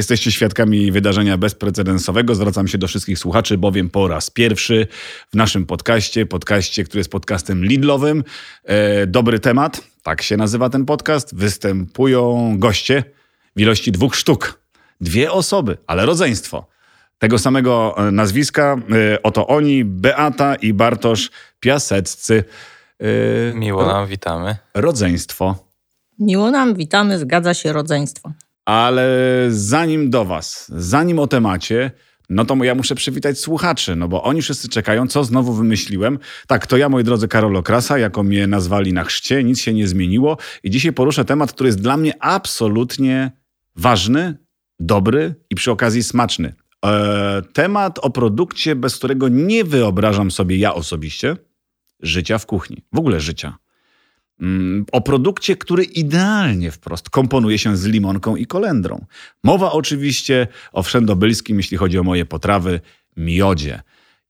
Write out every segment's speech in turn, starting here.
Jesteście świadkami wydarzenia bezprecedensowego. Zwracam się do wszystkich słuchaczy, bowiem po raz pierwszy w naszym podcaście, podcaście, który jest podcastem Lidlowym, e, dobry temat, tak się nazywa ten podcast, występują goście w ilości dwóch sztuk. Dwie osoby, ale rodzeństwo. Tego samego e, nazwiska, e, oto oni, Beata i Bartosz Piaseccy. E, Miło nam, witamy. Rodzeństwo. Miło nam, witamy, zgadza się rodzeństwo. Ale zanim do Was, zanim o temacie, no to ja muszę przywitać słuchaczy, no bo oni wszyscy czekają, co znowu wymyśliłem. Tak, to ja, moi drodzy, Karol Okrasa, jako mnie nazwali na chrzcie, nic się nie zmieniło i dzisiaj poruszę temat, który jest dla mnie absolutnie ważny, dobry i przy okazji smaczny. Eee, temat o produkcie, bez którego nie wyobrażam sobie ja osobiście życia w kuchni, w ogóle życia. Mm, o produkcie, który idealnie wprost komponuje się z limonką i kolendrą. Mowa oczywiście o wszędobylskim, jeśli chodzi o moje potrawy, miodzie.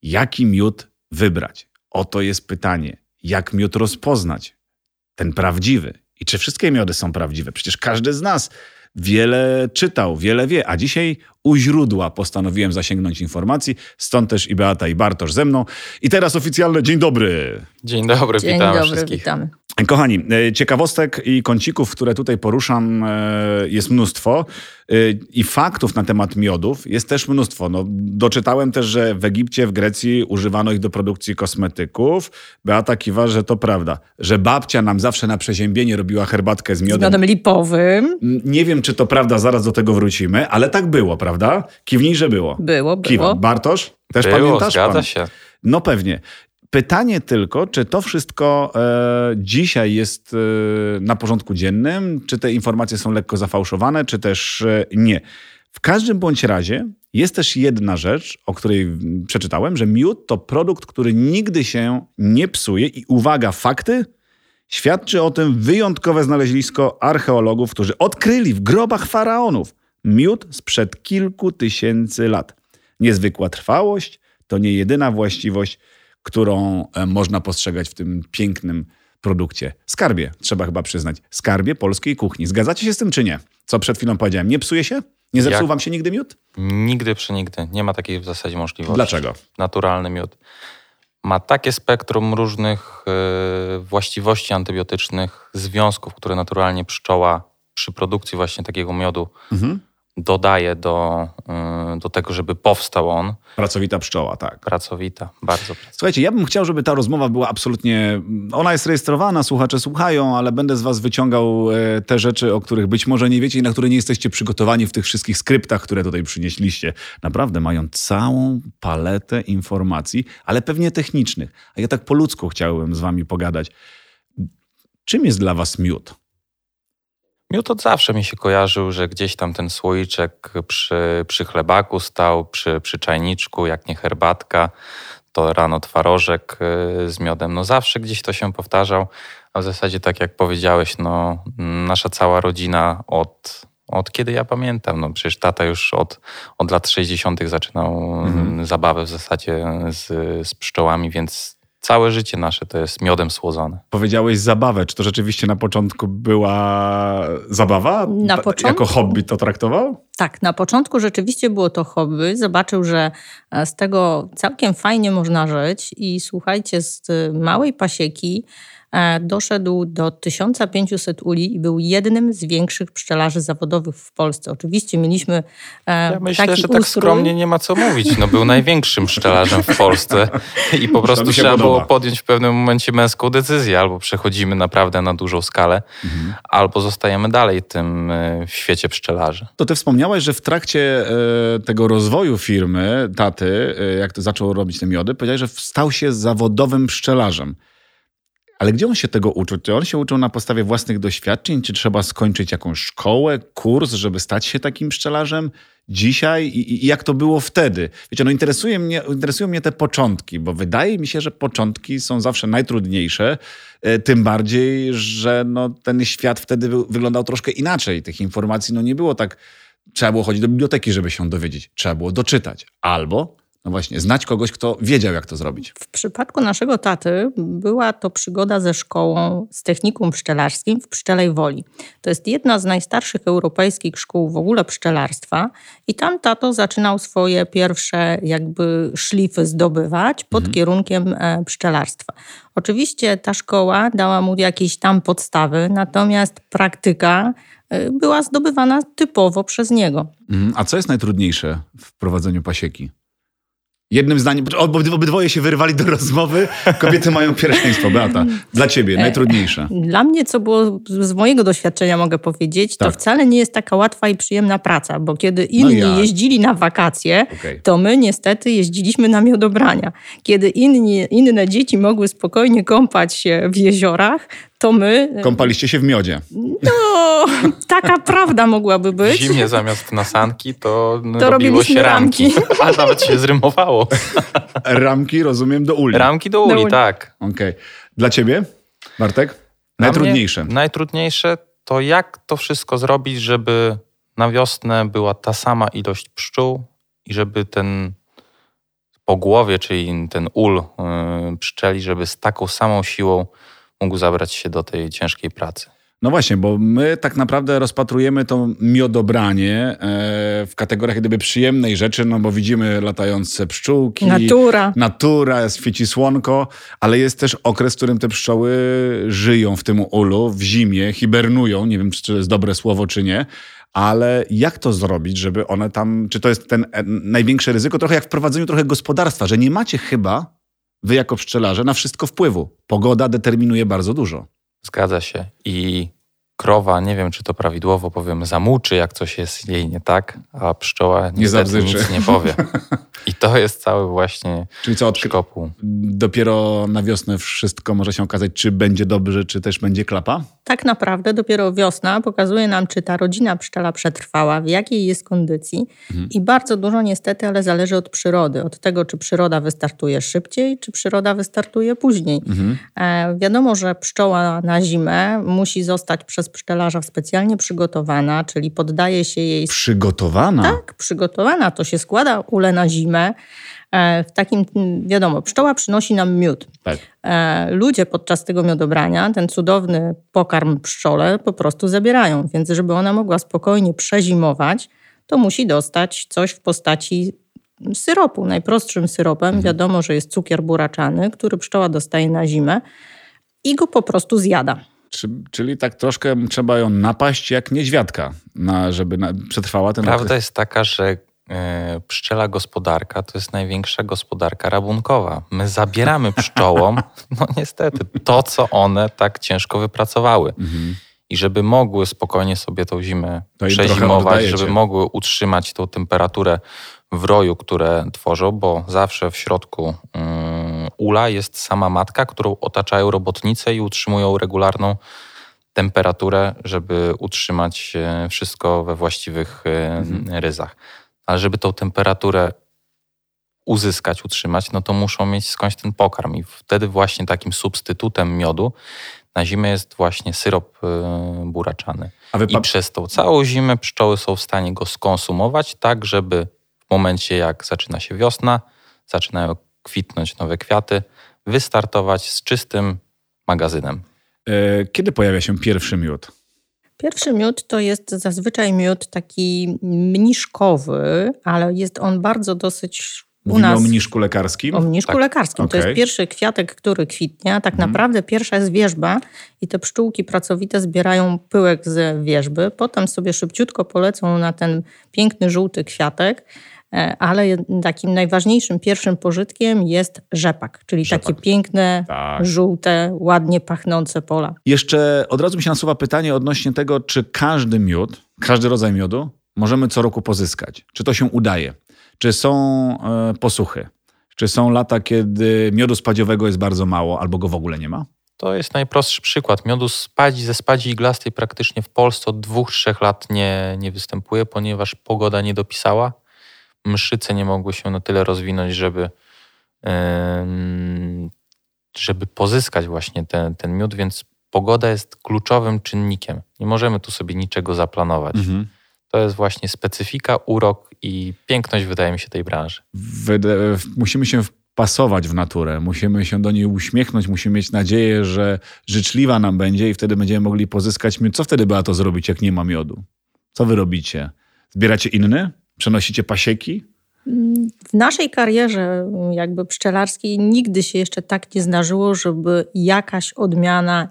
Jaki miód wybrać? Oto jest pytanie. Jak miód rozpoznać? Ten prawdziwy. I czy wszystkie miody są prawdziwe? Przecież każdy z nas wiele czytał, wiele wie, a dzisiaj u źródła postanowiłem zasięgnąć informacji, stąd też i Beata i Bartosz ze mną. I teraz oficjalne dzień dobry. Dzień dobry, dzień witamy dobry, wszystkich. Witamy. Kochani, e, ciekawostek i kącików, które tutaj poruszam, e, jest mnóstwo. E, I faktów na temat miodów jest też mnóstwo. No, doczytałem też, że w Egipcie, w Grecji używano ich do produkcji kosmetyków. Beata kiwa, że to prawda. Że babcia nam zawsze na przeziębienie robiła herbatkę z miodem. Z miodem lipowym. Nie wiem, czy to prawda, zaraz do tego wrócimy, ale tak było, prawda? Kiwnij, że było. Było, było. Kiwa. Bartosz, też było, pamiętasz? zgadza pan? się. No pewnie. Pytanie tylko, czy to wszystko e, dzisiaj jest e, na porządku dziennym, czy te informacje są lekko zafałszowane, czy też e, nie. W każdym bądź razie jest też jedna rzecz, o której przeczytałem, że miód to produkt, który nigdy się nie psuje i uwaga, fakty świadczy o tym wyjątkowe znalezisko archeologów, którzy odkryli w grobach faraonów miód sprzed kilku tysięcy lat. Niezwykła trwałość to nie jedyna właściwość, którą e, można postrzegać w tym pięknym produkcie. Skarbie, trzeba chyba przyznać. Skarbie polskiej kuchni. Zgadzacie się z tym, czy nie? Co przed chwilą powiedziałem. Nie psuje się? Nie zepsuł Jak? wam się nigdy miód? Nigdy przenigdy. Nie ma takiej w zasadzie możliwości. Dlaczego? Naturalny miód. Ma takie spektrum różnych yy, właściwości antybiotycznych, związków, które naturalnie pszczoła przy produkcji właśnie takiego miodu mhm dodaje do, y, do tego, żeby powstał on. Pracowita pszczoła, tak. Pracowita, bardzo pracowita. Słuchajcie, ja bym chciał, żeby ta rozmowa była absolutnie. Ona jest rejestrowana, słuchacze słuchają, ale będę z Was wyciągał e, te rzeczy, o których być może nie wiecie i na które nie jesteście przygotowani w tych wszystkich skryptach, które tutaj przynieśliście. Naprawdę mają całą paletę informacji, ale pewnie technicznych. A ja tak po ludzku chciałbym z Wami pogadać. Czym jest dla Was miód? Miód od zawsze mi się kojarzył, że gdzieś tam ten słoiczek przy, przy chlebaku stał, przy, przy czajniczku, jak nie herbatka, to rano twarożek y, z miodem. No zawsze gdzieś to się powtarzał, a w zasadzie tak jak powiedziałeś, no nasza cała rodzina od, od kiedy ja pamiętam, no przecież tata już od, od lat 60. zaczynał mhm. zabawę w zasadzie z, z pszczołami, więc całe życie nasze to jest miodem słodzone. Powiedziałeś zabawę. Czy to rzeczywiście na początku była zabawa? Na początku? Jako hobby to traktował? Tak, na początku rzeczywiście było to hobby. Zobaczył, że e, z tego całkiem fajnie można żyć i słuchajcie, z małej pasieki E, doszedł do 1500 uli i był jednym z większych pszczelarzy zawodowych w Polsce. Oczywiście mieliśmy e, Ja myślę, że tak ustrój. skromnie nie ma co mówić. No, był największym pszczelarzem w Polsce i po prostu trzeba podoba. było podjąć w pewnym momencie męską decyzję. Albo przechodzimy naprawdę na dużą skalę, mhm. albo zostajemy dalej w tym e, w świecie pszczelarzy. To ty wspomniałeś, że w trakcie tego rozwoju firmy, taty, jak to zaczął robić te miody, powiedziałeś, że stał się zawodowym pszczelarzem. Ale gdzie on się tego uczył? Czy on się uczył na podstawie własnych doświadczeń? Czy trzeba skończyć jakąś szkołę, kurs, żeby stać się takim pszczelarzem dzisiaj? I, i jak to było wtedy? Wiecie, no interesuje mnie, interesują mnie te początki, bo wydaje mi się, że początki są zawsze najtrudniejsze, e, tym bardziej, że no, ten świat wtedy wyglądał troszkę inaczej. Tych informacji no, nie było tak... Trzeba było chodzić do biblioteki, żeby się dowiedzieć. Trzeba było doczytać. Albo No właśnie, znać kogoś, kto wiedział, jak to zrobić. W przypadku naszego taty była to przygoda ze szkołą, z technikum pszczelarskim w Pszczelej Woli. To jest jedna z najstarszych europejskich szkół w ogóle pszczelarstwa i tam tato zaczynał swoje pierwsze jakby szlify zdobywać pod mhm. kierunkiem e, pszczelarstwa. Oczywiście ta szkoła dała mu jakieś tam podstawy, natomiast praktyka e, była zdobywana typowo przez niego. Mhm. A co jest najtrudniejsze w prowadzeniu pasieki? Jednym zdaniem, obydwoje się wyrwali do rozmowy, kobiety mają pierwszeństwo. Beata, dla ciebie e, najtrudniejsze. Dla mnie, co było z mojego doświadczenia mogę powiedzieć, tak. to wcale nie jest taka łatwa i przyjemna praca, bo kiedy no inni no jeździli na wakacje, okay. to my niestety jeździliśmy na miodobrania. Kiedy inni, inne dzieci mogły spokojnie kąpać się w jeziorach, to my... E, Kąpaliście się w miodzie. No, taka prawda mogłaby być. W zimie zamiast nasanki to, to robiło się ramki. ramki. A nawet się zrymowało. ramki, rozumiem, do uli. Ramki do uli, do uli. tak. Okej. Okay. Dla ciebie, Bartek? Najtrudniejsze. najtrudniejsze to jak to wszystko zrobić, żeby na wiosnę była ta sama ilość pszczół i żeby ten po głowie, czyli ten ul yy, pszczeli, żeby z taką samą siłą mógł zabrać się do tej ciężkiej pracy. No właśnie, bo my tak naprawdę rozpatrujemy to miodobranie e, w kategoriach gdyby przyjemnej rzeczy, no bo widzimy latające pszczółki. Natura. Natura, świeci słonko, ale jest też okres, w którym te pszczoły żyją w tym ulu, w zimie, hibernują. Nie wiem, czy to jest dobre słowo, czy nie. Ale jak to zrobić, żeby one tam, czy to jest ten e, największe ryzyko, trochę jak w prowadzeniu trochę gospodarstwa, że nie macie chyba wy jako pszczelarze na wszystko wpływu. Pogoda determinuje bardzo dużo. Zgadza się. I krowa, nie wiem czy to prawidłowo powiem, zamuczy, jak coś jest jej nie tak, a pszczoła nie nic nie powie. I to jest cały właśnie Czyli co, od szkopu. Dopiero na wiosnę wszystko może się okazać, czy będzie dobrze, czy też będzie klapa? Tak naprawdę dopiero wiosna pokazuje nam, czy ta rodzina pszczela przetrwała, w jakiej jest kondycji. Mhm. I bardzo dużo niestety, ale zależy od przyrody. Od tego, czy przyroda wystartuje szybciej, czy przyroda wystartuje później. Mhm. E, wiadomo, że pszczoła na zimę musi zostać przez pszczelarza specjalnie przygotowana, czyli poddaje się jej... Przygotowana? Tak, przygotowana. To się składa ule na zimę. E, w takim, wiadomo, pszczoła przynosi nam miód. Tak. E, ludzie podczas tego miodobrania ten cudowny pokarm pszczole po prostu zabierają, więc żeby ona mogła spokojnie przezimować, to musi dostać coś w postaci syropu. Najprostszym syropem mhm. wiadomo, że jest cukier buraczany, który pszczoła dostaje na zimę i go po prostu zjada. Czyli tak troszkę trzeba ją napaść jak niedźwiadka, na, żeby na, przetrwała ten Prawda okres. jest taka, że e, pszczela gospodarka to jest największa gospodarka rabunkowa. My zabieramy pszczołom, no niestety, to co one tak ciężko wypracowały. Mhm. I żeby mogły spokojnie sobie tą zimę to przezimować, żeby mogły utrzymać tą temperaturę w roju, które tworzą, bo zawsze w środku um, ula jest sama matka, którą otaczają robotnice i utrzymują regularną temperaturę, żeby utrzymać e, wszystko we właściwych e, mhm. ryzach. Ale żeby tą temperaturę uzyskać, utrzymać, no to muszą mieć skądś ten pokarm. I wtedy właśnie takim substytutem miodu na zimę jest właśnie syrop e, buraczany. I przez tą całą zimę pszczoły są w stanie go skonsumować tak, żeby momencie jak zaczyna się wiosna, zaczynają kwitnąć nowe kwiaty, wystartować z czystym magazynem. E, kiedy pojawia się pierwszy miód? Pierwszy miód to jest zazwyczaj miód taki mniszkowy, ale jest on bardzo dosyć Mówimy nas, o mniszku lekarskim? O mniszku tak. lekarskim. Okay. To jest pierwszy kwiatek, który kwitnie. A tak mhm. naprawdę pierwsza jest wierzba i te pszczółki pracowite zbierają pyłek z wierzby. Potem sobie szybciutko polecą na ten piękny żółty kwiatek. E, ale takim najważniejszym pierwszym pożytkiem jest rzepak, czyli rzepak. takie piękne, tak. żółte, ładnie pachnące pola. Jeszcze od razu mi się nasuwa pytanie odnośnie tego, czy każdy miód, każdy rodzaj miodu możemy co roku pozyskać. Czy to się udaje? Czy są e, posuchy? Czy są lata, kiedy miodu spadziowego jest bardzo mało albo go w ogóle nie ma? To jest najprostszy przykład. Miodu spadzi, ze spadzi iglastej praktycznie w Polsce od dwóch, trzech lat nie, nie występuje, ponieważ pogoda nie dopisała mszyce nie mogły się na tyle rozwinąć, żeby, żeby pozyskać właśnie ten, ten miód, więc pogoda jest kluczowym czynnikiem. Nie możemy tu sobie niczego zaplanować. Mhm. To jest właśnie specyfika, urok i piękność, wydaje mi się, tej branży. musimy się pasować w naturę, musimy się do niej uśmiechnąć, musimy mieć nadzieję, że życzliwa nam będzie i wtedy będziemy mogli pozyskać miód. Co wtedy była to zrobić, jak nie ma miodu? Co wy robicie? Zbieracie inny? Przenosicie pasieki? W naszej karierze jakby pszczelarskiej nigdy się jeszcze tak nie zdarzyło, żeby jakaś odmiana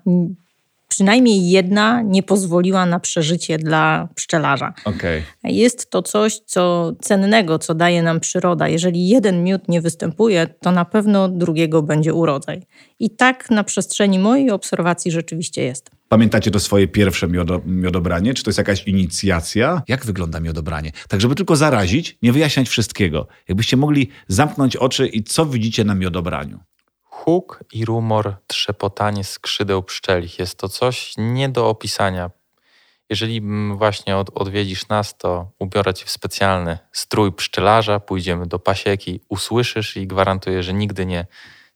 przynajmniej jedna nie pozwoliła na przeżycie dla pszczelarza. Okay. Jest to coś co cennego, co daje nam przyroda. Jeżeli jeden miód nie występuje, to na pewno drugiego będzie urodzaj. I tak na przestrzeni mojej obserwacji rzeczywiście jest. Pamiętacie to swoje pierwsze miodo, miodobranie? Czy to jest jakaś inicjacja? Jak wygląda miodobranie? Tak, żeby tylko zarazić, nie wyjaśniać wszystkiego. Jakbyście mogli zamknąć oczy i co widzicie na miodobraniu? huk i rumor, trzepotanie skrzydeł pszczelich. Jest to coś nie do opisania. Jeżeli mm, właśnie od, odwiedzisz nas, to ubiorę cię w specjalny strój pszczelarza, pójdziemy do pasieki, usłyszysz i gwarantuję, że nigdy nie,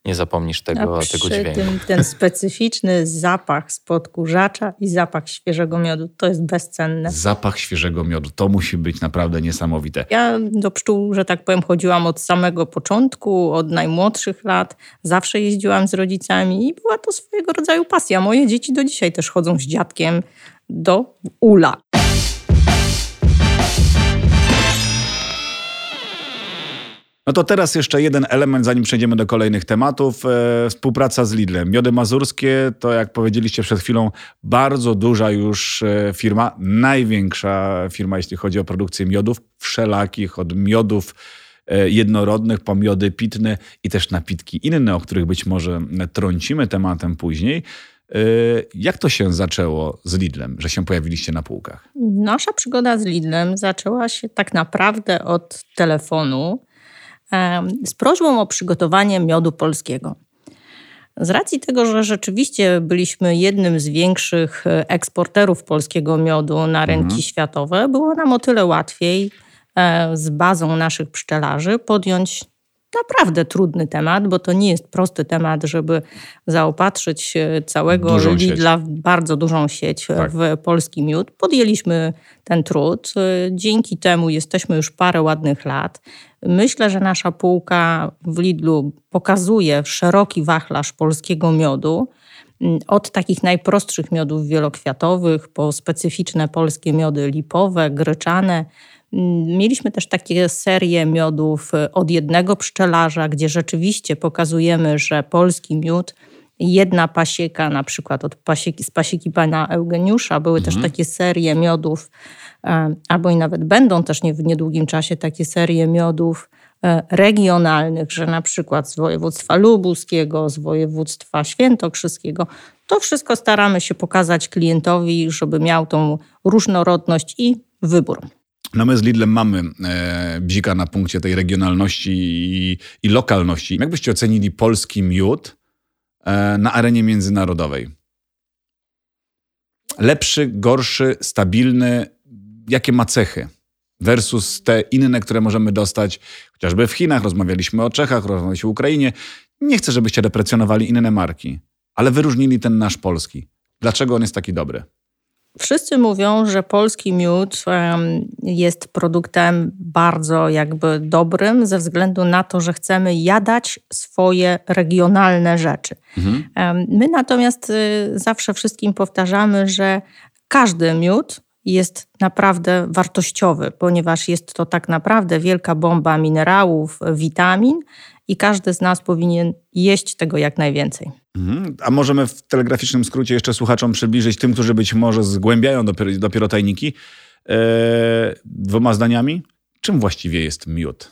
nie zapomnisz tego, A tego dźwięku. Tym, ten specyficzny zapach spod kurzacza i zapach świeżego miodu, to jest bezcenne. Zapach świeżego miodu, to musi być naprawdę niesamowite. Ja do pszczół, że tak powiem, chodziłam od samego początku, od najmłodszych lat. Zawsze jeździłam z rodzicami i była to swojego rodzaju pasja. Moje dzieci do dzisiaj też chodzą z dziadkiem do ula. No to teraz jeszcze jeden element, zanim przejdziemy do kolejnych tematów. E, współpraca z Lidlem. Miody Mazurskie to, jak powiedzieliście przed chwilą, bardzo duża już e, firma, największa firma, jeśli chodzi o produkcję miodów wszelakich, od miodów e, jednorodnych po miody pitne i też napitki inne, o których być może trącimy tematem później. E, jak to się zaczęło z Lidlem, że się pojawiliście na półkach? Nasza przygoda z Lidlem zaczęła się tak naprawdę od telefonu z prośbą o przygotowanie miodu polskiego. Z racji tego, że rzeczywiście byliśmy jednym z większych e, eksporterów polskiego miodu na rynki mhm. światowe, było nam o tyle łatwiej e, z bazą naszych pszczelarzy podjąć naprawdę trudny temat, bo to nie jest prosty temat, żeby zaopatrzyć całego dużą Lidla w bardzo dużą sieć tak. w polski miód. Podjęliśmy ten trud. Dzięki temu jesteśmy już parę ładnych lat. Myślę, że nasza półka w Lidlu pokazuje szeroki wachlarz polskiego miodu. Od takich najprostszych miodów wielokwiatowych po specyficzne polskie miody lipowe, gryczane, Mieliśmy też takie serie miodów e, od jednego pszczelarza, gdzie rzeczywiście pokazujemy, że polski miód, jedna pasieka, na przykład od pasieki, z pasieki pana Eugeniusza, były mhm. też takie serie miodów, e, albo i nawet będą też nie w niedługim czasie takie serie miodów e, regionalnych, że na przykład z województwa lubuskiego, z województwa świętokrzyskiego. To wszystko staramy się pokazać klientowi, żeby miał tą różnorodność i wybór. No my z Lidlem mamy e, bzika na punkcie tej regionalności i, i lokalności. Jak byście ocenili polski miód e, na arenie międzynarodowej? Lepszy, gorszy, stabilny? Jakie ma cechy? Versus te inne, które możemy dostać chociażby w Chinach. Rozmawialiśmy o Czechach, rozmawialiśmy o Ukrainie. Nie chcę, żebyście deprecjonowali inne marki, ale wyróżnili ten nasz polski. Dlaczego on jest taki dobry? Wszyscy mówią, że polski miód jest produktem bardzo jakby dobrym ze względu na to, że chcemy jadać swoje regionalne rzeczy. Mhm. My natomiast y, zawsze wszystkim powtarzamy, że każdy miód jest naprawdę wartościowy, ponieważ jest to tak naprawdę wielka bomba minerałów, witamin i każdy z nas powinien jeść tego jak najwięcej. Mhm. A możemy w telegraficznym skrócie jeszcze słuchaczom przybliżyć tym, którzy być może zgłębiają dopiero, dopiero tajniki, e, dwoma zdaniami. Czym właściwie jest miód?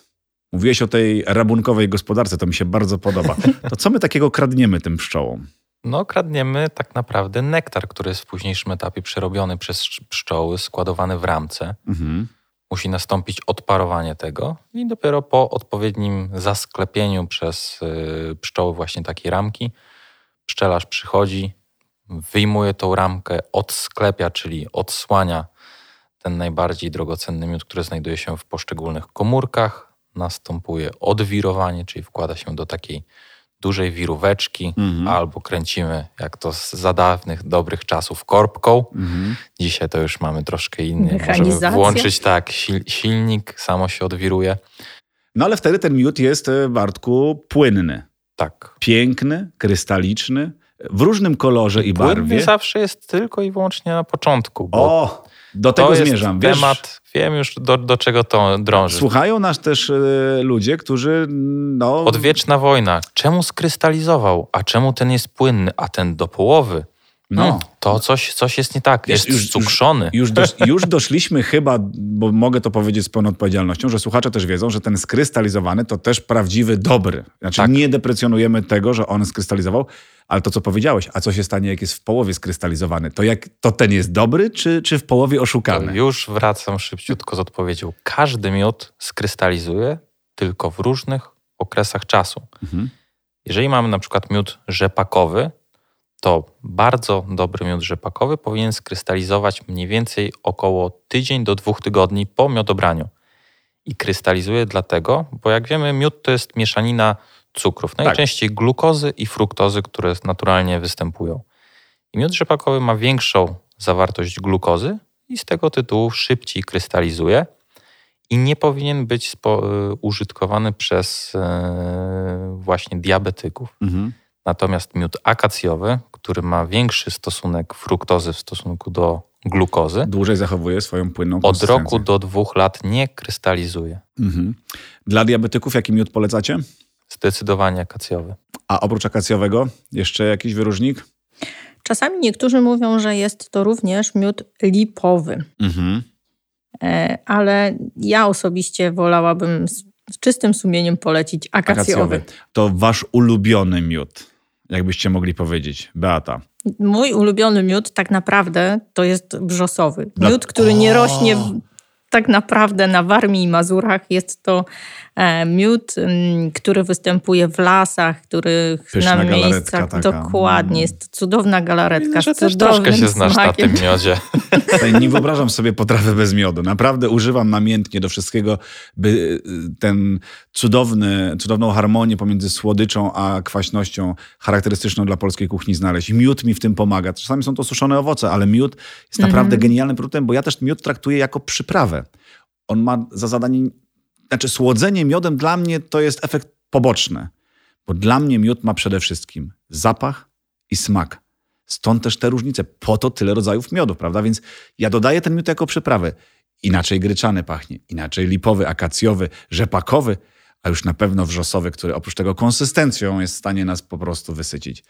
Mówiłeś o tej rabunkowej gospodarce, to mi się bardzo podoba. To co my takiego kradniemy tym pszczołom? No, kradniemy tak naprawdę nektar, który jest w późniejszym etapie przerobiony przez pszczoły, składowany w ramce. Mhm. Musi nastąpić odparowanie tego i dopiero po odpowiednim zasklepieniu przez y, pszczoły właśnie takiej ramki pszczelarz przychodzi, wyjmuje tą ramkę, odsklepia, czyli odsłania ten najbardziej drogocenny miód, który znajduje się w poszczególnych komórkach. Następuje odwirowanie, czyli wkłada się do takiej dużej wiróweczki mhm. albo kręcimy, jak to z za dawnych, dobrych czasów, korbką. Mhm. Dzisiaj to już mamy troszkę inny. Możemy włączyć tak, silnik, samo się odwiruje. No ale wtedy ten miód jest, e, Bartku, płynny. Tak. Piękny, krystaliczny, w różnym kolorze i barwie. Płynny zawsze jest tylko i wyłącznie na początku. o, do tego zmierzam. Wiesz, temat, wiem już do, do czego to drąży. Słuchają nas też y, ludzie, którzy no... Odwieczna wojna. Czemu skrystalizował? A czemu ten jest płynny? A ten do połowy? No. To coś, coś jest nie tak, jest już, cukrzony. Już, już, doszliśmy chyba, bo mogę to powiedzieć z pełną odpowiedzialnością, że słuchacze też wiedzą, że ten skrystalizowany to też prawdziwy dobry. Znaczy tak. nie deprecjonujemy tego, że on skrystalizował, ale to co powiedziałeś, a co się stanie jak jest w połowie skrystalizowany? To jak to ten jest dobry, czy, czy w połowie oszukany? To już wracam szybciutko z odpowiedzią. Każdy miód skrystalizuje tylko w różnych okresach czasu. Mhm. Jeżeli mamy na przykład miód rzepakowy, to bardzo dobry miód rzepakowy powinien skrystalizować mniej więcej około tydzień do dwóch tygodni po miodobraniu. I krystalizuje dlatego, bo jak wiemy, miód to jest mieszanina cukrów, najczęściej tak. glukozy i fruktozy, które naturalnie występują. I miód rzepakowy ma większą zawartość glukozy i z tego tytułu szybciej krystalizuje i nie powinien być y, użytkowany przez e, właśnie diabetyków. Mhm. Natomiast miód akacjowy, który ma większy stosunek fruktozy w stosunku do glukozy, dłużej zachowuje swoją płynną Od roku do dwóch lat nie krystalizuje. Mhm. Dla diabetyków jaki miód polecacie? Zdecydowanie akacjowy. A oprócz akacjowego jeszcze jakiś wyróżnik? Czasami niektórzy mówią, że jest to również miód lipowy. Mhm. E, ale ja osobiście wolałabym z, z czystym sumieniem polecić akacjowy. akacjowy. To wasz ulubiony miód jakbyście mogli powiedzieć, Beata? Mój ulubiony miód tak naprawdę to jest brzosowy. Miód, który nie rośnie w, tak naprawdę na Warmii i Mazurach. Jest to miód, który występuje w lasach, których Pyszna na miejscach. Taka. Dokładnie, mm. jest cudowna galaretka. Widzę, że też troszkę się znasz smakiem. na tym miodzie. Nie wyobrażam sobie potrawy bez miodu. Naprawdę używam namiętnie do wszystkiego, by y, ten cudowny, cudowną harmonię pomiędzy słodyczą a kwaśnością charakterystyczną dla polskiej kuchni znaleźć. Miód mi w tym pomaga. Czasami są to suszone owoce, ale miód jest naprawdę mm -hmm. genialnym produktem, bo ja też miód traktuję jako przyprawę. On ma za zadanie znaczy, słodzenie miodem dla mnie to jest efekt poboczny, bo dla mnie miód ma przede wszystkim zapach i smak. Stąd też te różnice. Po to tyle rodzajów miodów, prawda? Więc ja dodaję ten miód jako przyprawę. Inaczej gryczany pachnie, inaczej lipowy, akacjowy, rzepakowy, a już na pewno wrzosowy, który oprócz tego konsystencją jest w stanie nas po prostu wysycić.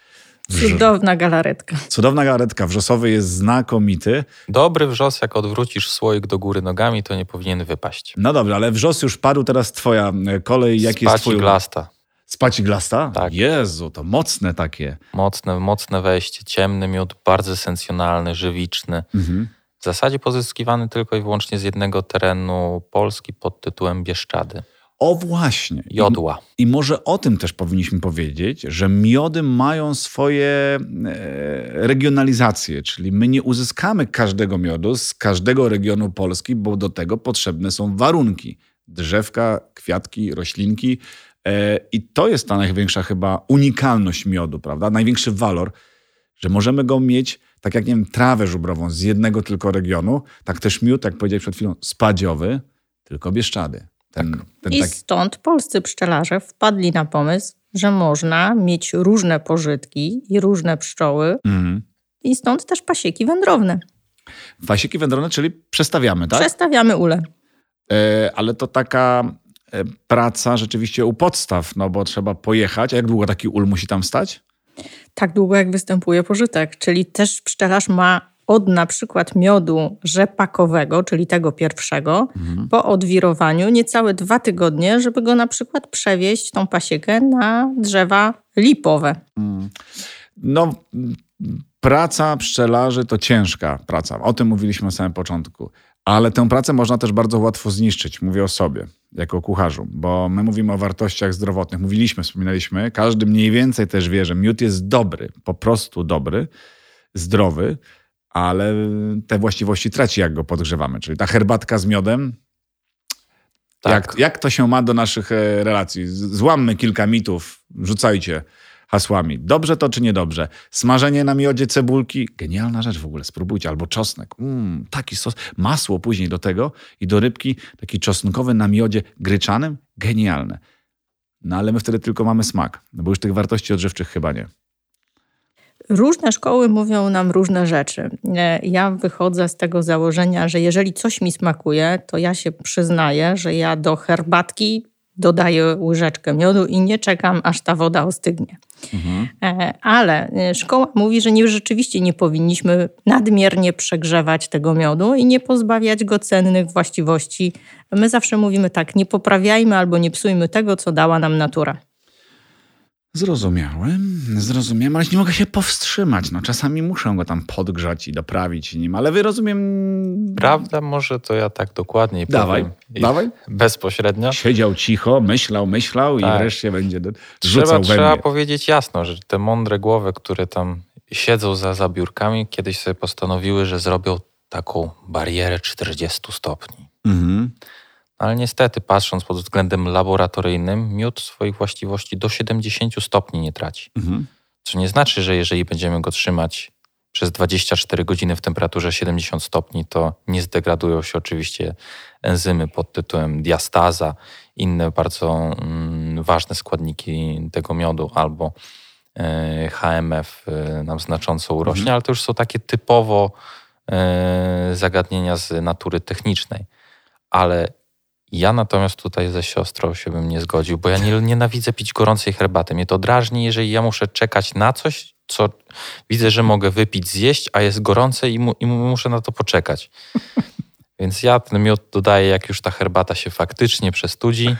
Cudowna galaretka. Cudowna galaretka. Wrzosowy jest znakomity. Dobry wrzos, jak odwrócisz słoik do góry nogami, to nie powinien wypaść. No dobrze, ale wrzos już padł, teraz twoja e, kolej. Jaki jest twój... glasta. Spaci glasta? Tak. Jezu, to mocne takie. Mocne, mocne wejście. Ciemny miód, bardzo esencjonalny, żywiczny. Mhm. W zasadzie pozyskiwany tylko i wyłącznie z jednego terenu Polski pod tytułem Bieszczady. O właśnie. Jodła. I, I, może o tym też powinniśmy powiedzieć, że miody mają swoje e, regionalizacje, czyli my nie uzyskamy każdego miodu z każdego regionu Polski, bo do tego potrzebne są warunki. Drzewka, kwiatki, roślinki. E, I to jest ta największa chyba unikalność miodu, prawda? Największy walor, że możemy go mieć, tak jak nie wiem, trawę żubrową z jednego tylko regionu, tak też miód, jak powiedziałeś przed chwilą, spadziowy, tylko bieszczady. Tak. ten I taki... stąd polscy pszczelarze wpadli na pomysł, że można mieć różne pożytki i różne pszczoły. Mm. I stąd też pasieki wędrowne. Pasieki wędrowne, czyli przestawiamy, tak? Przestawiamy ule. E, ale to taka e, praca rzeczywiście u podstaw, no bo trzeba pojechać. A jak długo taki ul musi tam stać? Tak długo, jak występuje pożytek. Czyli też pszczelarz ma od na przykład miodu rzepakowego, czyli tego pierwszego, mhm. po odwirowaniu niecałe dwa tygodnie, żeby go na przykład przewieźć tą pasiekę na drzewa lipowe. Mhm. No, praca pszczelarzy to ciężka praca. O tym mówiliśmy na samym początku. Ale tę pracę można też bardzo łatwo zniszczyć. Mówię o sobie, jako kucharzu, bo my mówimy o wartościach zdrowotnych. Mówiliśmy, wspominaliśmy, każdy mniej więcej też wie, że miód jest dobry, po prostu dobry, zdrowy, ale te właściwości traci, jak go podgrzewamy. Czyli ta herbatka z miodem, tak. jak, jak to się ma do naszych e, relacji? Złammy kilka mitów, Rzucajcie hasłami. Dobrze to czy niedobrze? Smażenie na miodzie cebulki, genialna rzecz w ogóle, spróbujcie. Albo czosnek, mm, taki sos. Masło później do tego i do rybki taki czosnkowy na miodzie gryczanym, genialne. No ale my wtedy tylko mamy smak, no bo już tych wartości odżywczych chyba nie. Różne szkoły mówią nam różne rzeczy. E, ja wychodzę z tego założenia, że jeżeli coś mi smakuje, to ja się przyznaję, że ja do herbatki dodaję łyżeczkę miodu i nie czekam, aż ta woda ostygnie. Mhm. E, ale e, szkoła mówi, że nie, rzeczywiście nie powinniśmy nadmiernie przegrzewać tego miodu i nie pozbawiać go cennych właściwości. My zawsze mówimy tak, nie poprawiajmy albo nie psujmy tego, co dała nam natura. Zrozumiałem, zrozumiałem, ale nie mogę się powstrzymać. No, czasami muszę go tam podgrzać i doprawić nim, ale wy rozumiem... Prawda, może to ja tak dokładniej dawaj, powiem. Dawaj, Bezpośrednio. Siedział cicho, myślał, myślał tak. i wreszcie będzie rzucał trzeba, we Trzeba powiedzieć jasno, że te mądre głowy, które tam siedzą za, za biurkami, kiedyś sobie postanowiły, że zrobią taką barierę 40 stopni. Mhm. Ale niestety, patrząc pod względem laboratoryjnym, miód swoich właściwości do 70 stopni nie traci. Mhm. Co nie znaczy, że jeżeli będziemy go trzymać przez 24 godziny w temperaturze 70 stopni, to nie zdegradują się oczywiście enzymy pod tytułem diastaza, inne bardzo mm, ważne składniki tego miodu albo e, HMF e, nam znacząco urośnie, mhm. ale to już są takie typowo e, zagadnienia z natury technicznej. Ale ja natomiast tutaj ze siostrą się bym nie zgodził, bo ja nie, nienawidzę pić gorącej herbaty. Mnie to drażni, jeżeli ja muszę czekać na coś, co widzę, że mogę wypić, zjeść, a jest gorące i, mu, i muszę na to poczekać. Więc ja ten miód dodaję, jak już ta herbata się faktycznie przestudzi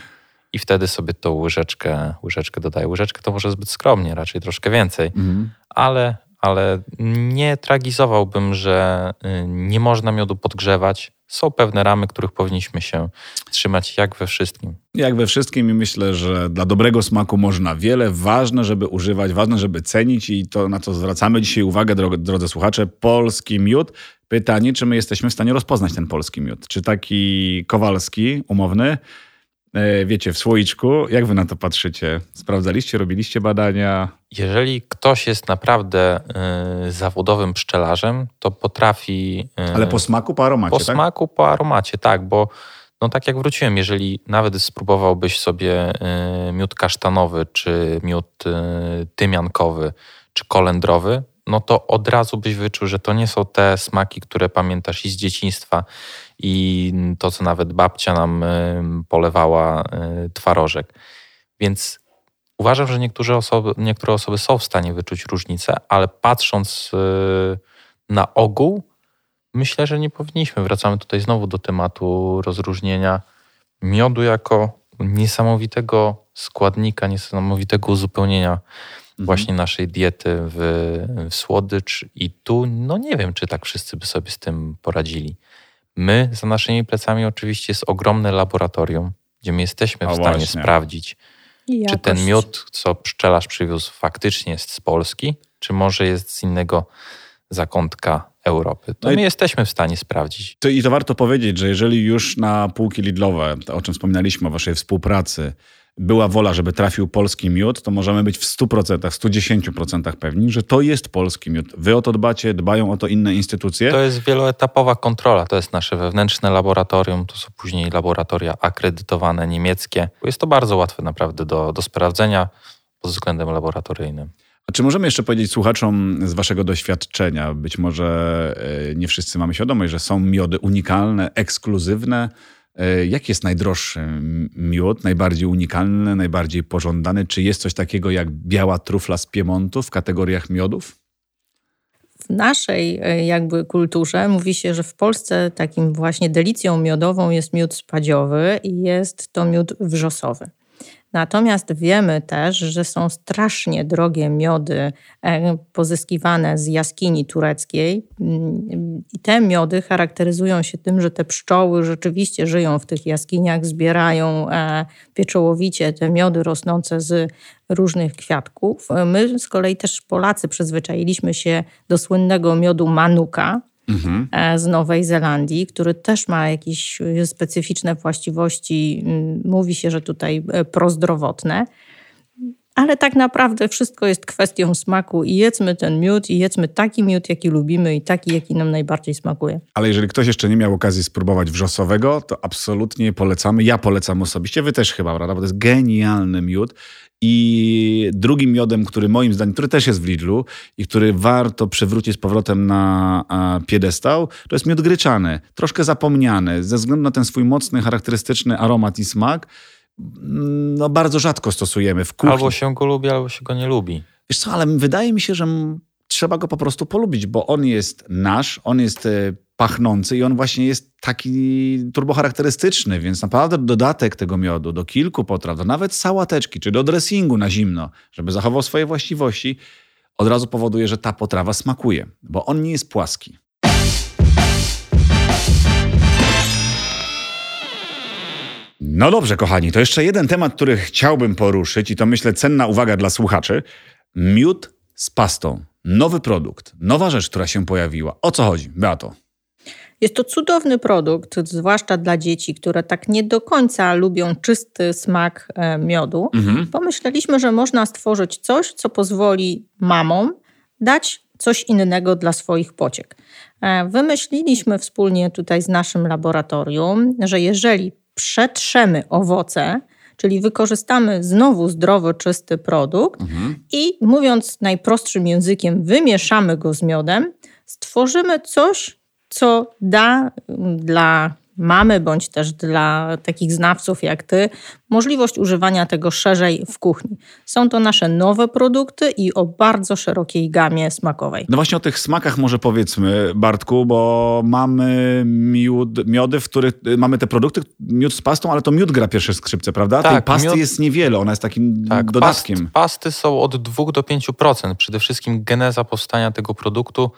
i wtedy sobie tą łyżeczkę, łyżeczkę dodaję. Łyżeczkę to może zbyt skromnie, raczej troszkę więcej, mhm. ale, ale nie tragizowałbym, że y, nie można miodu podgrzewać, są pewne ramy, których powinniśmy się trzymać jak we wszystkim. Jak we wszystkim i myślę, że dla dobrego smaku można wiele. Ważne, żeby używać, ważne, żeby cenić i to, na co zwracamy dzisiaj uwagę, drodzy słuchacze, polski miód. Pytanie, czy my jesteśmy w stanie rozpoznać ten polski miód? Czy taki kowalski, umowny, wiecie, w słoiczku. Jak wy na to patrzycie? Sprawdzaliście, robiliście badania? Jeżeli ktoś jest naprawdę y, zawodowym pszczelarzem, to potrafi. Y, Ale po smaku, po aromacie. Po tak? smaku, po aromacie, tak, bo no tak jak wróciłem, jeżeli nawet spróbowałbyś sobie y, miód kasztanowy, czy miód tymiankowy, czy kolendrowy, no to od razu byś wyczuł, że to nie są te smaki, które pamiętasz i z dzieciństwa, i to, co nawet babcia nam polewała y, twarożek. Więc uważam, że niektóre osoby, niektóre osoby są w stanie wyczuć różnicę, ale patrząc y, na ogół, myślę, że nie powinniśmy. Wracamy tutaj znowu do tematu rozróżnienia miodu jako niesamowitego składnika, niesamowitego uzupełnienia mhm. właśnie naszej diety w, w słodycz. I tu, no nie wiem, czy tak wszyscy by sobie z tym poradzili. My za naszymi plecami oczywiście jest ogromne laboratorium, gdzie my jesteśmy w stanie sprawdzić, czy ten miód, co pszczelarz przywiózł, faktycznie jest z Polski, czy może jest z innego zakątka Europy. To no my jesteśmy w stanie sprawdzić. To, I to warto powiedzieć, że jeżeli już na półki Lidlowe, o czym wspominaliśmy, o waszej współpracy, była wola, żeby trafił polski miód, to możemy być w 100%, 110% pewni, że to jest polski miód. Wy o to dbacie, dbają o to inne instytucje. To jest wieloetapowa kontrola. To jest nasze wewnętrzne laboratorium, to są później laboratoria akredytowane niemieckie. Jest to bardzo łatwe naprawdę do, do sprawdzenia pod względem laboratoryjnym. A czy możemy jeszcze powiedzieć słuchaczom z waszego doświadczenia, być może e, nie wszyscy mamy świadomość, że są miody unikalne, ekskluzywne, jaki jest najdroższy miód, najbardziej unikalny, najbardziej pożądany? Czy jest coś takiego jak biała trufla z Piemontu w kategoriach miodów? W naszej e, jakby kulturze mówi się, że w Polsce takim właśnie delicją miodową jest miód spadziowy i jest to miód wrzosowy. Natomiast wiemy też, że są strasznie drogie miody e, pozyskiwane z jaskini tureckiej. I te miody charakteryzują się tym, że te pszczoły rzeczywiście żyją w tych jaskiniach, zbierają e, pieczołowicie te miody rosnące z różnych kwiatków. My z kolei też Polacy przyzwyczailiśmy się do słynnego miodu manuka, mhm. E, z Nowej Zelandii, który też ma jakieś specyficzne właściwości. Mówi się, że tutaj e, prozdrowotne. ale tak naprawdę wszystko jest kwestią smaku i jedzmy ten miód i jedzmy taki miód, jaki lubimy i taki, jaki nam najbardziej smakuje. Ale jeżeli ktoś jeszcze nie miał okazji spróbować wrzosowego, to absolutnie polecamy. Ja polecam osobiście, wy też chyba, prawda? Bo to jest genialny miód. I drugim miodem, który moim zdaniem, który też jest w Lidlu i który warto przywrócić z powrotem na piedestał, to jest miód gryczany. Troszkę zapomniany ze względu na ten swój mocny, charakterystyczny aromat i smak no, bardzo rzadko stosujemy w kuchni. Albo się go lubi, albo się go nie lubi. Wiesz co, ale wydaje mi się, że trzeba go po prostu polubić, bo on jest nasz, on jest e, pachnący i on właśnie jest taki turbocharakterystyczny, więc naprawdę dodatek tego miodu do kilku potraw, do nawet sałateczki, czy do dressingu na zimno, żeby zachował swoje właściwości, od razu powoduje, że ta potrawa smakuje, bo on nie jest płaski. No dobrze, kochani, to jeszcze jeden temat, który chciałbym poruszyć i to myślę cenna uwaga dla słuchaczy. Miód z pastą. Nowy produkt, nowa rzecz, która się pojawiła. O co chodzi, Beato? Jest to cudowny produkt, zwłaszcza dla dzieci, które tak nie do końca lubią czysty smak e, miodu. Mhm. Pomyśleliśmy, że można stworzyć coś, co pozwoli mamom dać coś innego dla swoich pociek. E, wymyśliliśmy wspólnie tutaj z naszym laboratorium, że jeżeli przetrzemy owoce, czyli wykorzystamy znowu zdrowo czysty produkt mhm. i mówiąc najprostszym językiem, wymieszamy go z miodem, stworzymy coś, co da dla mamy, bądź też dla takich znawców jak ty, możliwość używania tego szerzej w kuchni. Są to nasze nowe produkty i o bardzo szerokiej gamie smakowej. No właśnie o tych smakach może powiedzmy, Bartku, bo mamy miód, miody, w których y, mamy te produkty, miód z pastą, ale to miód gra pierwsze skrzypce, prawda? Tak, Tej pasty miód... jest niewiele, ona jest takim tak, dodatkiem. Past, pasty są od 2 do 5%. Przede wszystkim geneza powstania tego produktu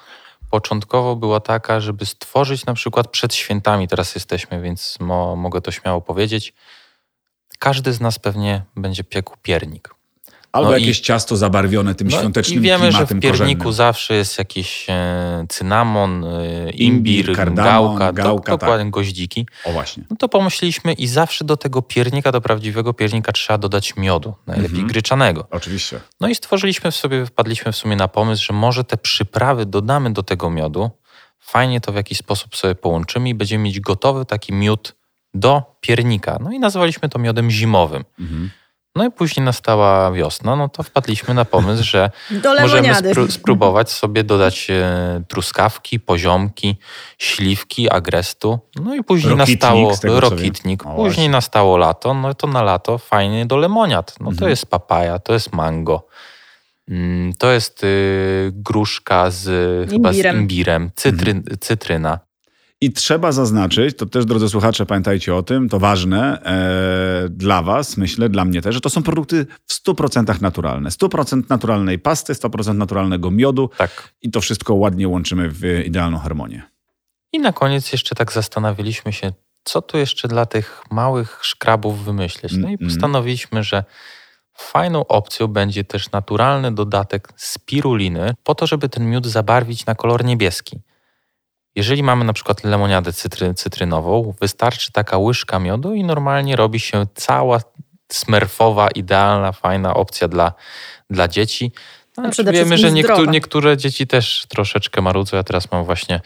początkowo była taka, żeby stworzyć na przykład przed świętami, teraz jesteśmy, więc mo, mogę to śmiało powiedzieć. Każdy z nas pewnie będzie piekł piernik. Albo no jakieś i, ciasto zabarwione tym no świątecznym klimatem I wiemy, że w pierniku korzennym. zawsze jest jakiś e, cynamon, e, imbir, imbir kardamon, gałka, gałka do, dokładnie tak. goździki. O właśnie. No to pomyśleliśmy i zawsze do tego piernika, do prawdziwego piernika trzeba dodać miodu, najlepiej mhm. gryczanego. Oczywiście. No i stworzyliśmy w sobie, wpadliśmy w sumie na pomysł, że może te przyprawy dodamy do tego miodu, fajnie to w jakiś sposób sobie połączymy i będziemy mieć gotowy taki miód do piernika. No i nazwaliśmy to miodem zimowym. Mhm. No i później nastała wiosna, no to wpadliśmy na pomysł, że możemy spró spróbować sobie dodać e, truskawki, poziomki, śliwki, agrestu. No i później rokitnik, nastało rokitnik. Później nastało lato, no to na lato fajnie do lemoniat. No mhm. to jest papaja, to jest mango. Mm, to jest y, gruszka z, imbirem. z imbirem, cytry, mhm. cytryna. I trzeba zaznaczyć, to też drodzy słuchacze, pamiętajcie o tym, to ważne e, dla Was, myślę, dla mnie też, że to są produkty w 100% naturalne. 100% naturalnej pasty, 100% naturalnego miodu tak. i to wszystko ładnie łączymy w idealną harmonię. I na koniec jeszcze tak zastanawialiśmy się, co tu jeszcze dla tych małych szkrabów wymyśleć. No i postanowiliśmy, że fajną opcją będzie też naturalny dodatek spiruliny, po to, żeby ten miód zabarwić na kolor niebieski. Jeżeli mamy na przykład lemoniadę cytry, cytrynową, wystarczy taka łyżka miodu i normalnie robi się cała smerfowa, idealna, fajna opcja dla, dla dzieci. No, wiemy, że niektóre, niektóre dzieci też troszeczkę marudzą. Ja teraz mam właśnie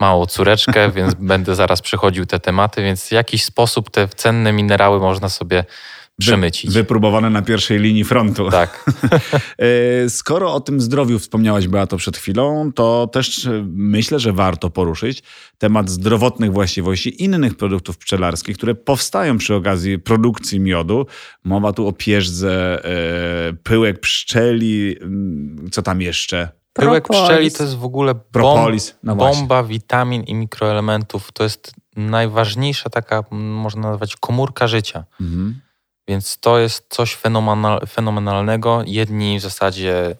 małą córeczkę, więc będę zaraz przechodził te tematy, więc w jakiś sposób te cenne minerały można sobie przemycić. Wypróbowane na pierwszej linii frontu. Tak. E, skoro o tym zdrowiu wspomniałaś, Beato, przed chwilą, to też e, myślę, że warto poruszyć temat zdrowotnych właściwości innych produktów pszczelarskich, które powstają przy okazji produkcji miodu. Mowa tu o pierzdze, e, pyłek pszczeli, co tam jeszcze? Pyłek pszczeli to jest w ogóle bomb, no bomba witamin i mikroelementów. To jest najważniejsza taka, można nazwać, komórka życia. Mhm. Więc to jest coś fenomenalnego. Jedni w zasadzie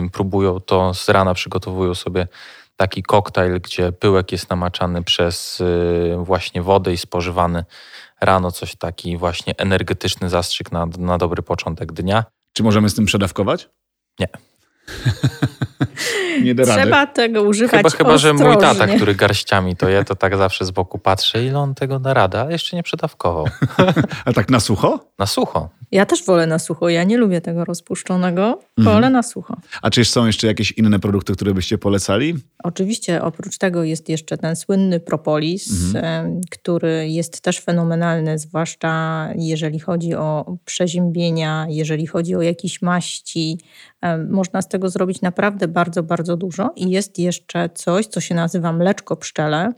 yy, próbują to z rana, przygotowują sobie taki koktajl, gdzie pyłek jest namaczany przez yy, właśnie wodę i spożywany rano, coś taki właśnie energetyczny zastrzyk na, na dobry początek dnia. Czy możemy z tym przedawkować? Nie. nie da Trzeba rady. tego używać Chyba, chyba, że mój tata, który garściami to je, to tak zawsze z boku patrzy, ile on tego da radę, ale jeszcze nie przedawkował. A tak na sucho? Na sucho. Ja też wolę na sucho. Ja nie lubię tego rozpuszczonego. Wolę Mhm. na sucho. A czy są jeszcze jakieś inne produkty, które byście polecali? Oczywiście oprócz tego jest jeszcze ten słynny propolis, Mhm. który jest też fenomenalny, zwłaszcza jeżeli chodzi o przeziębienia, jeżeli chodzi o jakieś maści. Można z tego zrobić naprawdę bardzo, bardzo dużo. I jest jeszcze coś, co się nazywa mleczko pszczele,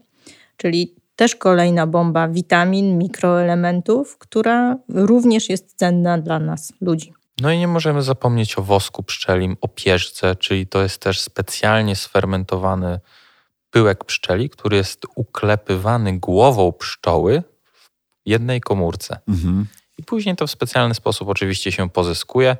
czyli też kolejna bomba witamin, mikroelementów, która również jest cenna dla nas, ludzi. No i nie możemy zapomnieć o wosku pszczelim, o pierzce, czyli to jest też specjalnie sfermentowany pyłek pszczeli, który jest uklepywany głową pszczoły w jednej komórce. Mhm. I później to w specjalny sposób oczywiście się pozyskuje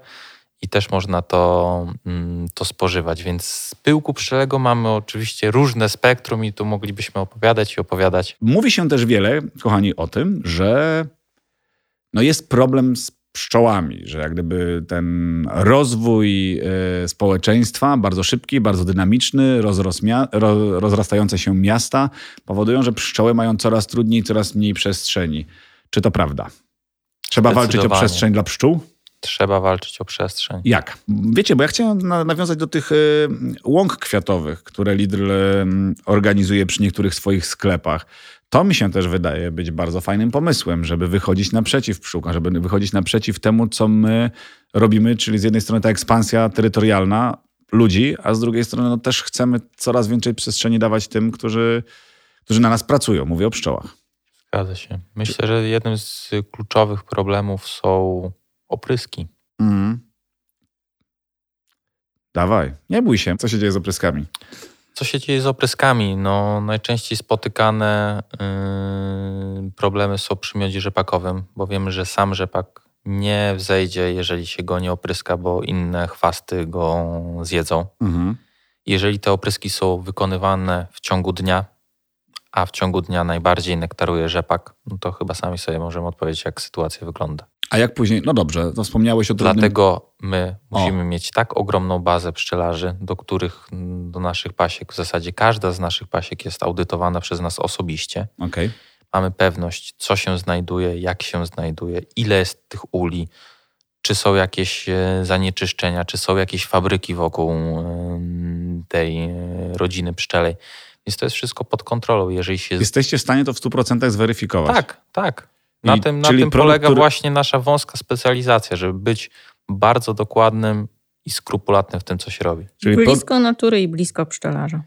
i też można to, mm, to spożywać. Więc z pyłku pszczelego mamy oczywiście różne spektrum i tu moglibyśmy opowiadać i opowiadać. Mówi się też wiele, kochani, o tym, że no jest problem z pszczołami, że jak gdyby ten rozwój e, społeczeństwa, bardzo szybki, bardzo dynamiczny, rozrastające się miasta powodują, że pszczoły mają coraz trudniej, coraz mniej przestrzeni. Czy to prawda? Trzeba walczyć o przestrzeń dla pszczół? Trzeba walczyć o przestrzeń. Jak? Wiecie, bo ja chciałem na, nawiązać do tych e, łąk kwiatowych, które Lidl e, organizuje przy niektórych swoich sklepach. To mi się też wydaje być bardzo fajnym pomysłem, żeby wychodzić naprzeciw pszczółkom, żeby wychodzić naprzeciw temu, co my robimy, czyli z jednej strony ta ekspansja terytorialna ludzi, a z drugiej strony no, też chcemy coraz więcej przestrzeni dawać tym, którzy, którzy na nas pracują. Mówię o pszczołach. Zgadza się. Myślę, że jednym z kluczowych problemów są opryski. Mhm. Dawaj, nie bój się. Co się dzieje z opryskami? Co się dzieje z opryskami? No, najczęściej spotykane yy, problemy są przy miodzie rzepakowym, bo wiemy, że sam rzepak nie wzejdzie, jeżeli się go nie opryska, bo inne chwasty go zjedzą. Mhm. Jeżeli te opryski są wykonywane w ciągu dnia, a w ciągu dnia najbardziej nektaruje rzepak, no to chyba sami sobie możemy odpowiedzieć, jak sytuacja wygląda. A jak później? No dobrze, to wspomniałeś o trudnym... Dlatego my O. musimy mieć tak ogromną bazę pszczelarzy, do których, do naszych pasiek, w zasadzie każda z naszych pasiek jest audytowana przez nas osobiście. Okej. Mamy pewność, co się znajduje, jak się znajduje, ile jest tych uli, czy są jakieś e, zanieczyszczenia, czy są jakieś fabryki wokół em, tej e, rodziny pszczelej. Więc to jest wszystko pod kontrolą. Jeżeli się Jesteście w stanie to w 100% zweryfikować. tak, tak. Na I- tym, na tym polega który- właśnie nasza wąska specjalizacja, żeby być bardzo dokładnym i skrupulatnym w tym, co się robi. Czyli pro, Blisko natury i blisko pszczelarza.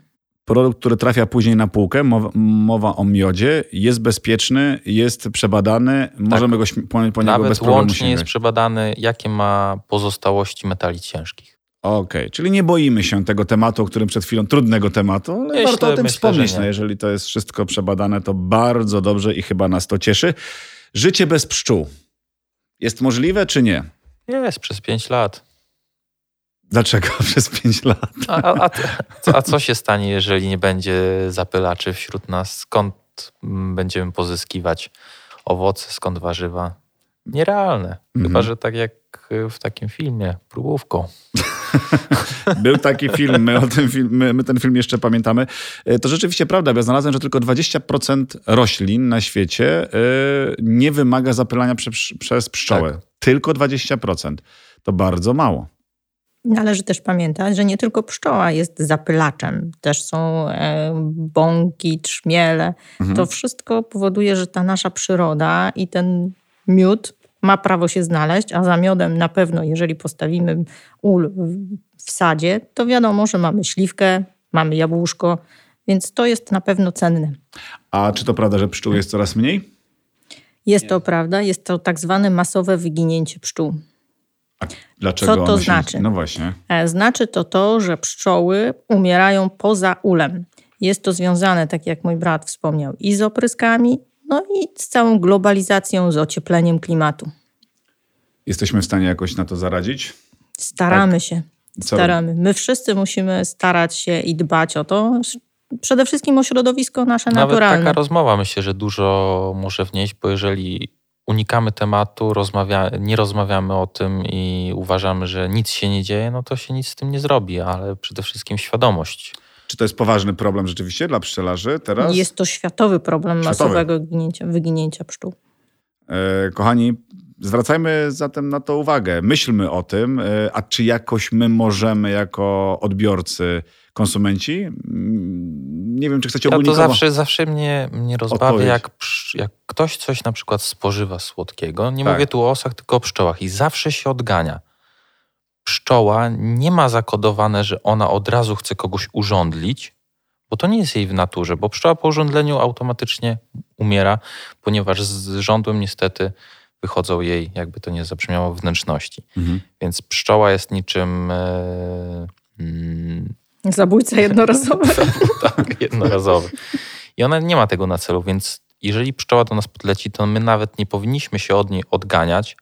produkt, który trafia później na półkę, mowa, mowa o miodzie, jest bezpieczny, jest przebadany, możemy go po, po niego bez Tak. Nawet problemu łącznie jest przebadany, jakie ma pozostałości metali ciężkich. Okej, czyli nie boimy się tego tematu, o którym przed chwilą, trudnego tematu, ale Myślę- warto o tym myślę, wspomnieć. No, jeżeli to jest wszystko przebadane, to bardzo dobrze i chyba nas to cieszy. Życie bez pszczół. Jest możliwe czy nie? Jest przez 5 lat. Dlaczego przez 5 lat? A, a, a, co- a co się stanie, jeżeli nie będzie zapylaczy wśród nas? Skąd mm, będziemy pozyskiwać owoce, skąd warzywa? Nierealne. Chyba, Mhm. że tak jak w takim filmie, próbówką. Był taki film, my, o tym film my, my ten film jeszcze pamiętamy. E, To rzeczywiście prawda, bo ja znalazłem, że tylko 20% roślin na świecie e, nie wymaga zapylania prze, przez pszczołę. Tak. Tylko 20%. To bardzo mało. Należy też pamiętać, że nie tylko pszczoła jest zapylaczem. Też są e, bąki, trzmiele. Mhm. To wszystko powoduje, że ta nasza przyroda i ten miód ma prawo się znaleźć, a za miodem na pewno, jeżeli postawimy ul w- sadzie, to wiadomo, że mamy śliwkę, mamy jabłuszko, więc to jest na pewno cenne. A czy to prawda, że pszczół jest coraz mniej? Jest to prawda, jest to tak zwane masowe wyginięcie pszczół. Dlaczego Co to się- znaczy? No właśnie. E, Znaczy to to, że pszczoły umierają poza ulem. Jest to związane, tak jak mój brat wspomniał, i z opryskami, no i z całą globalizacją, z ociepleniem klimatu. Jesteśmy w stanie jakoś na to zaradzić? Staramy się. Co Staramy. My wszyscy musimy starać się i dbać o to. Przede wszystkim o środowisko nasze Nawet naturalne. taka rozmowa myślę, że dużo może wnieść, bo jeżeli unikamy tematu, rozmawia, nie rozmawiamy o tym i uważamy, że nic się nie dzieje, no to się nic z tym nie zrobi, ale przede wszystkim świadomość. Czy to jest poważny problem rzeczywiście dla pszczelarzy teraz? Jest to światowy problem Światowy. masowego ginięcia, wyginięcia pszczół. E, kochani, Zwracajmy zatem na to uwagę. Myślmy o tym, y, a czy jakoś my możemy jako odbiorcy, konsumenci, mm, nie wiem, czy chcecie Ja to zawsze, zawsze mnie, mnie rozbawia, jak, jak ktoś coś na przykład spożywa słodkiego. Nie Tak. mówię tu o osach, tylko o pszczołach. I zawsze się odgania. Pszczoła nie ma zakodowane, że ona od razu chce kogoś urządlić, bo to nie jest jej w naturze, bo pszczoła po urządleniu automatycznie umiera, ponieważ z żądłem niestety wychodzą jej, jakby to nie zabrzmiało, wnętrzności. Mhm. Więc pszczoła jest niczym e, mm, Zabójca jednorazowy. tak, jednorazowy. I ona nie ma tego na celu, więc jeżeli pszczoła do nas podleci, to my nawet nie powinniśmy się od niej odganiać,